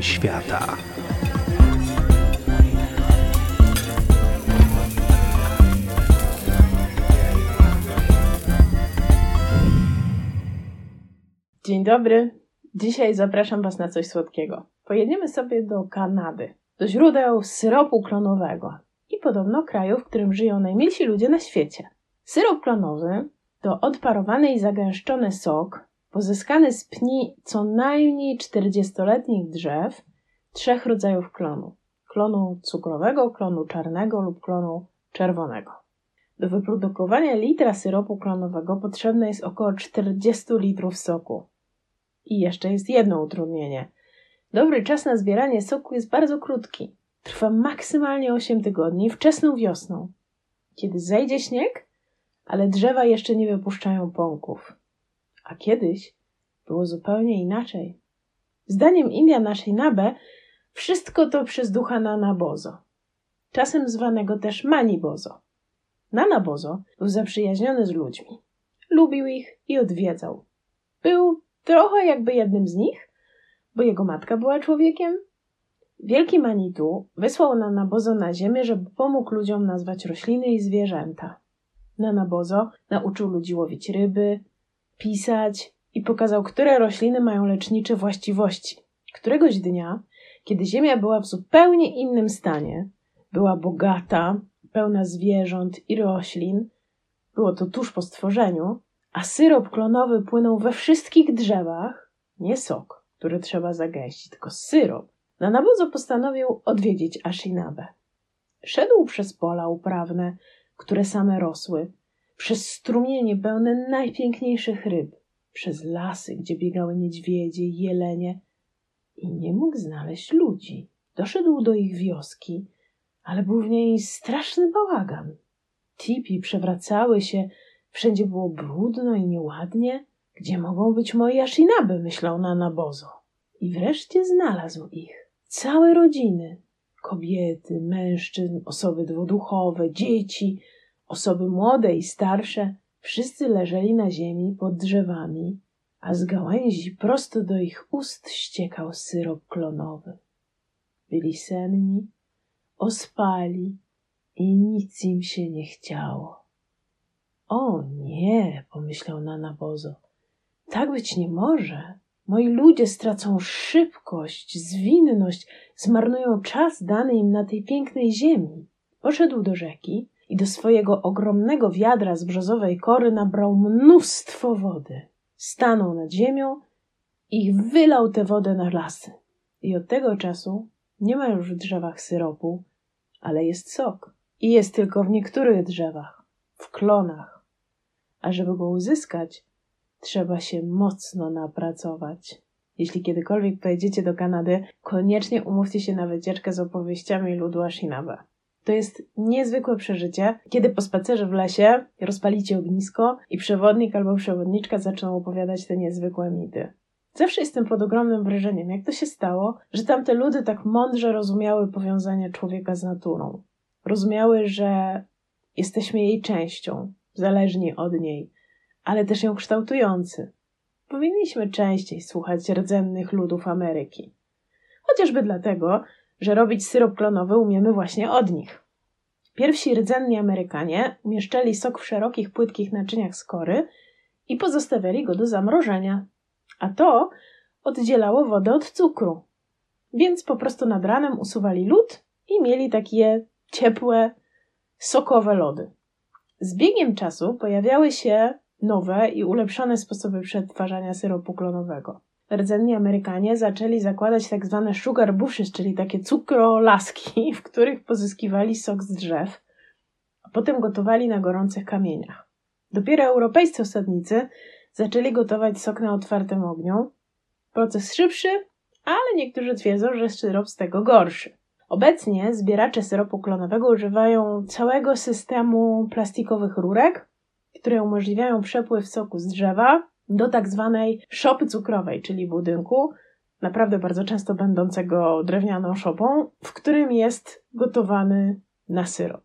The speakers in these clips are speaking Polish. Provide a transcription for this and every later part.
świata. Dzień dobry. Dzisiaj zapraszam Was na coś słodkiego. Pojedziemy sobie do Kanady, do źródeł syropu klonowego i podobno kraju, w którym żyją najmilsi ludzie na świecie. Syrop klonowy to odparowany i zagęszczony sok pozyskany z pni co najmniej 40-letnich drzew trzech rodzajów klonu: klonu cukrowego, klonu czarnego lub klonu czerwonego. Do wyprodukowania litra syropu klonowego potrzebne jest około 40 litrów soku. I jeszcze jest jedno utrudnienie. Dobry czas na zbieranie soku jest bardzo krótki. Trwa maksymalnie 8 tygodni, wczesną wiosną, kiedy zejdzie śnieg, ale drzewa jeszcze nie wypuszczają pąków. A kiedyś było zupełnie inaczej. Zdaniem Indian Nabe, wszystko to przez ducha Nanabozo, czasem zwanego też Manibozo. Nanabozo był zaprzyjaźniony z ludźmi. Lubił ich i odwiedzał. Był trochę jakby jednym z nich, bo jego matka była człowiekiem. Wielki Manitu wysłał Nanabozo na ziemię, żeby pomógł ludziom nazwać rośliny i zwierzęta. Nanabozo nauczył ludzi łowić ryby, pisać i pokazał, które rośliny mają lecznicze właściwości. Któregoś dnia, kiedy ziemia była w zupełnie innym stanie, była bogata, pełna zwierząt i roślin, było to tuż po stworzeniu, a syrop klonowy płynął we wszystkich drzewach, nie sok, który trzeba zagęścić, tylko syrop. Nanabozo postanowił odwiedzić Ashinabe. Szedł przez pola uprawne, które same rosły, przez strumienie pełne najpiękniejszych ryb, przez lasy, gdzie biegały niedźwiedzie jelenie i nie mógł znaleźć ludzi. Doszedł do ich wioski, ale był w niej straszny bałagan. Tipi przewracały się, wszędzie było brudno i nieładnie. Gdzie mogą być moi Ashinaby, myślał na nabozo. I wreszcie znalazł ich. Całe rodziny. Kobiety, mężczyzn, osoby dwuduchowe, dzieci, osoby młode i starsze, wszyscy leżeli na ziemi pod drzewami, a z gałęzi prosto do ich ust ściekał syrop klonowy. Byli senni, ospali i nic im się nie chciało. O nie, pomyślał Nanabozo, tak być nie może. Moi ludzie stracą szybkość, zwinność, zmarnują czas dany im na tej pięknej ziemi. Poszedł do rzeki i do swojego ogromnego wiadra z brzozowej kory nabrał mnóstwo wody. Stanął nad ziemią i wylał tę wodę na lasy. I od tego czasu nie ma już w drzewach syropu, ale jest sok. I jest tylko w niektórych drzewach, w klonach. A żeby go uzyskać, trzeba się mocno napracować. Jeśli kiedykolwiek pojedziecie do Kanady, koniecznie umówcie się na wycieczkę z opowieściami ludu Ashinabe. To jest niezwykłe przeżycie, kiedy po spacerze w lesie rozpalicie ognisko i przewodnik albo przewodniczka zaczną opowiadać te niezwykłe mity. Zawsze jestem pod ogromnym wrażeniem, jak to się stało, że tamte ludy tak mądrze rozumiały powiązanie człowieka z naturą. Rozumiały, że jesteśmy jej częścią, zależni od niej, ale też ją kształtujący. Powinniśmy częściej słuchać rdzennych ludów Ameryki. Chociażby dlatego, że robić syrop klonowy umiemy właśnie od nich. Pierwsi rdzenni Amerykanie umieszczali sok w szerokich, płytkich naczyniach skory i pozostawiali go do zamrożenia, a to oddzielało wodę od cukru. Więc po prostu nad ranem usuwali lód i mieli takie ciepłe, sokowe lody. Z biegiem czasu pojawiały się nowe i ulepszone sposoby przetwarzania syropu klonowego rdzenni Amerykanie zaczęli zakładać tak zwane sugar bushes, czyli takie cukrolaski, w których pozyskiwali sok z drzew, a potem gotowali na gorących kamieniach. Dopiero europejscy osadnicy zaczęli gotować sok na otwartym ogniu. Proces szybszy, ale niektórzy twierdzą, że syrop z tego gorszy. Obecnie zbieracze syropu klonowego używają całego systemu plastikowych rurek, które umożliwiają przepływ soku z drzewa do tak zwanej szopy cukrowej, czyli budynku, naprawdę bardzo często będącego drewnianą szopą, w którym jest gotowany na syrop.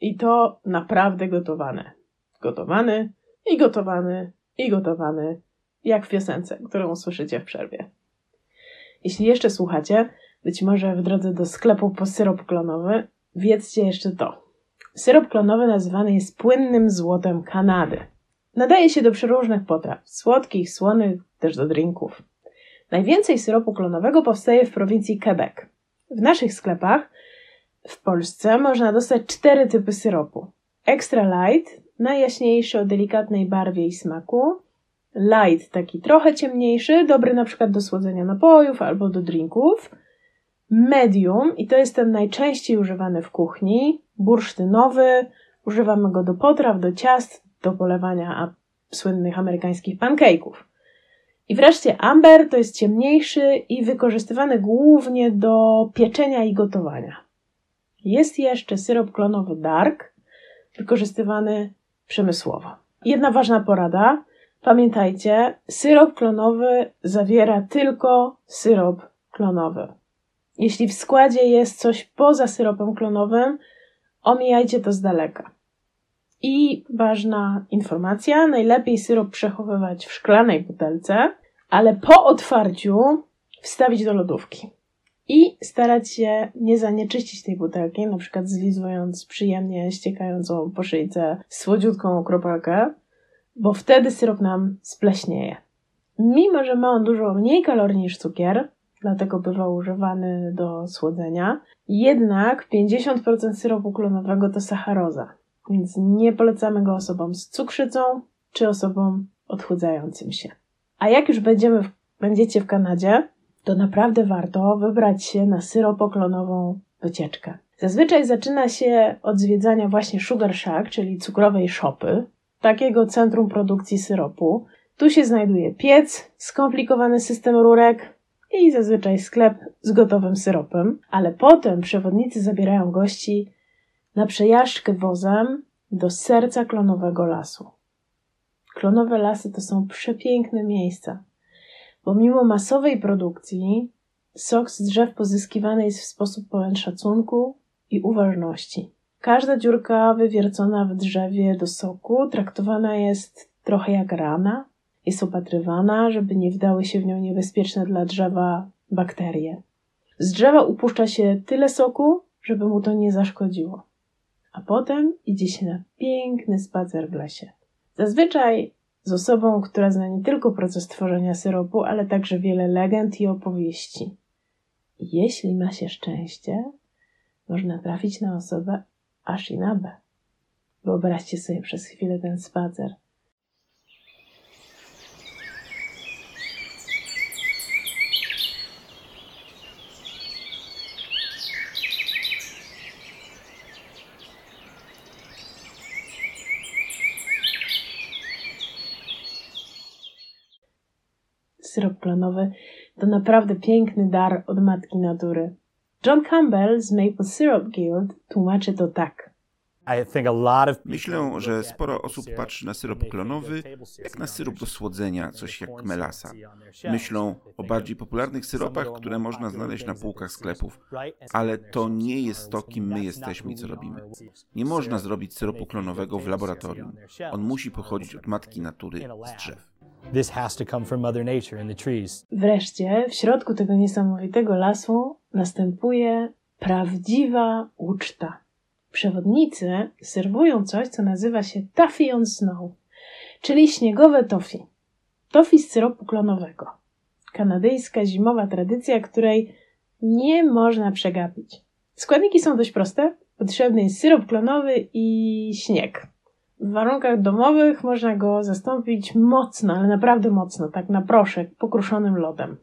I to naprawdę gotowane. Gotowany i gotowany i gotowany, jak w piosence, którą usłyszycie w przerwie. Jeśli jeszcze słuchacie, być może w drodze do sklepu po syrop klonowy, wiedzcie jeszcze to. Syrop klonowy nazywany jest płynnym złotem Kanady. Nadaje się do przeróżnych potraw, słodkich, słonych, też do drinków. Najwięcej syropu klonowego powstaje w prowincji Quebec. W naszych sklepach w Polsce można dostać cztery typy syropu. Extra light, najjaśniejszy o delikatnej barwie i smaku. Light, taki trochę ciemniejszy, dobry na przykład do słodzenia napojów albo do drinków. Medium, i to jest ten najczęściej używany w kuchni, bursztynowy, używamy go do potraw, do ciast, do polewania słynnych amerykańskich pancake'ów. I wreszcie amber to jest ciemniejszy i wykorzystywany głównie do pieczenia i gotowania. Jest jeszcze syrop klonowy dark, wykorzystywany przemysłowo. Jedna ważna porada. Pamiętajcie, syrop klonowy zawiera tylko syrop klonowy. Jeśli w składzie jest coś poza syropem klonowym, omijajcie to z daleka. I ważna informacja: najlepiej syrop przechowywać w szklanej butelce, ale po otwarciu wstawić do lodówki. I starać się nie zanieczyścić tej butelki, na przykład zlizując przyjemnie ściekającą po szyjce słodziutką kropelkę, bo wtedy syrop nam spleśnieje. Mimo, że ma on dużo mniej kalorii niż cukier, dlatego bywa używany do słodzenia, jednak 50% syropu klonowego to sacharoza, więc nie polecamy go osobom z cukrzycą czy osobom odchudzającym się. A jak już będziemy w, będziecie w Kanadzie, to naprawdę warto wybrać się na syropoklonową wycieczkę. Zazwyczaj zaczyna się od zwiedzania właśnie Sugar Shack, czyli cukrowej szopy, takiego centrum produkcji syropu. Tu się znajduje piec, skomplikowany system rurek i zazwyczaj sklep z gotowym syropem, ale potem przewodnicy zabierają gości na przejażdżkę wozem do serca klonowego lasu. Klonowe lasy to są przepiękne miejsca, bo mimo masowej produkcji sok z drzew pozyskiwany jest w sposób pełen szacunku i uważności. Każda dziurka wywiercona w drzewie do soku traktowana jest trochę jak rana, jest opatrywana, żeby nie wdały się w nią niebezpieczne dla drzewa bakterie. Z drzewa upuszcza się tyle soku, żeby mu to nie zaszkodziło. A potem idzie się na piękny spacer w lesie. Zazwyczaj z osobą, która zna nie tylko proces tworzenia syropu, ale także wiele legend i opowieści. Jeśli ma się szczęście, można trafić na osobę Ashinabe. Wyobraźcie sobie przez chwilę ten spacer. Syrop klonowy to naprawdę piękny dar od matki natury. John Campbell z Maple Syrup Guild tłumaczy to tak. Myślę, że sporo osób patrzy na syrop klonowy jak na syrop do słodzenia, coś jak melasa. Myślą o bardziej popularnych syropach, które można znaleźć na półkach sklepów, ale to nie jest to, kim my jesteśmy i co robimy. Nie można zrobić syropu klonowego w laboratorium. On musi pochodzić od matki natury z drzew. This has to come from Mother Nature the trees. Wreszcie, w środku tego niesamowitego lasu następuje prawdziwa uczta. Przewodnicy serwują coś, co nazywa się Toffee on Snow, czyli śniegowe toffee. Toffee z syropu klonowego. Kanadyjska zimowa tradycja, której nie można przegapić. Składniki są dość proste. Potrzebny jest syrop klonowy i śnieg. W warunkach domowych można go zastąpić mocno, ale naprawdę mocno, tak na proszek, pokruszonym lodem.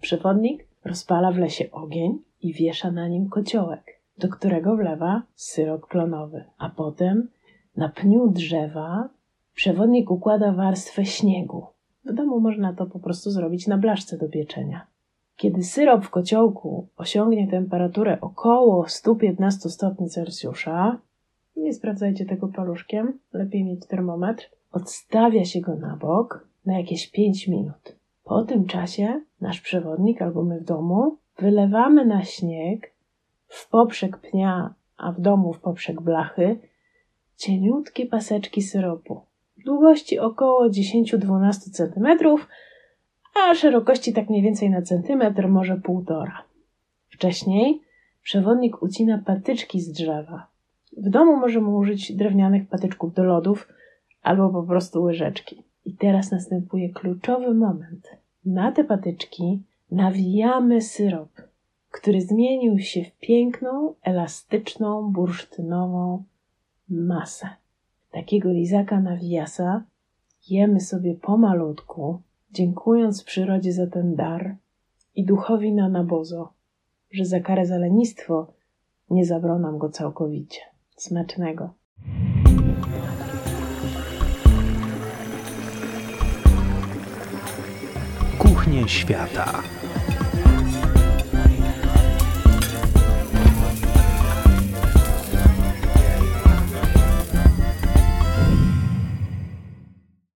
Przewodnik rozpala w lesie ogień i wiesza na nim kociołek, do którego wlewa syrop klonowy, a potem na pniu drzewa przewodnik układa warstwę śniegu. W domu można to po prostu zrobić na blaszce do pieczenia. Kiedy syrop w kociołku osiągnie temperaturę około 115 stopni Celsjusza, nie sprawdzajcie tego paluszkiem, lepiej mieć termometr. Odstawia się go na bok na jakieś 5 minut. Po tym czasie nasz przewodnik albo my w domu wylewamy na śnieg w poprzek pnia, a w domu w poprzek blachy cieniutkie paseczki syropu. Długości około 10-12 cm, a szerokości tak mniej więcej na centymetr, może półtora. Wcześniej przewodnik ucina patyczki z drzewa. W domu możemy użyć drewnianych patyczków do lodów albo po prostu łyżeczki. I teraz następuje kluczowy moment. Na te patyczki nawijamy syrop, który zmienił się w piękną, elastyczną, bursztynową masę. Takiego lizaka nawijasa jemy sobie pomalutku, dziękując przyrodzie za ten dar i duchowi na nabozo, że za karę za lenistwo nie zabrał nam go całkowicie. Smacznego. Kuchnie świata.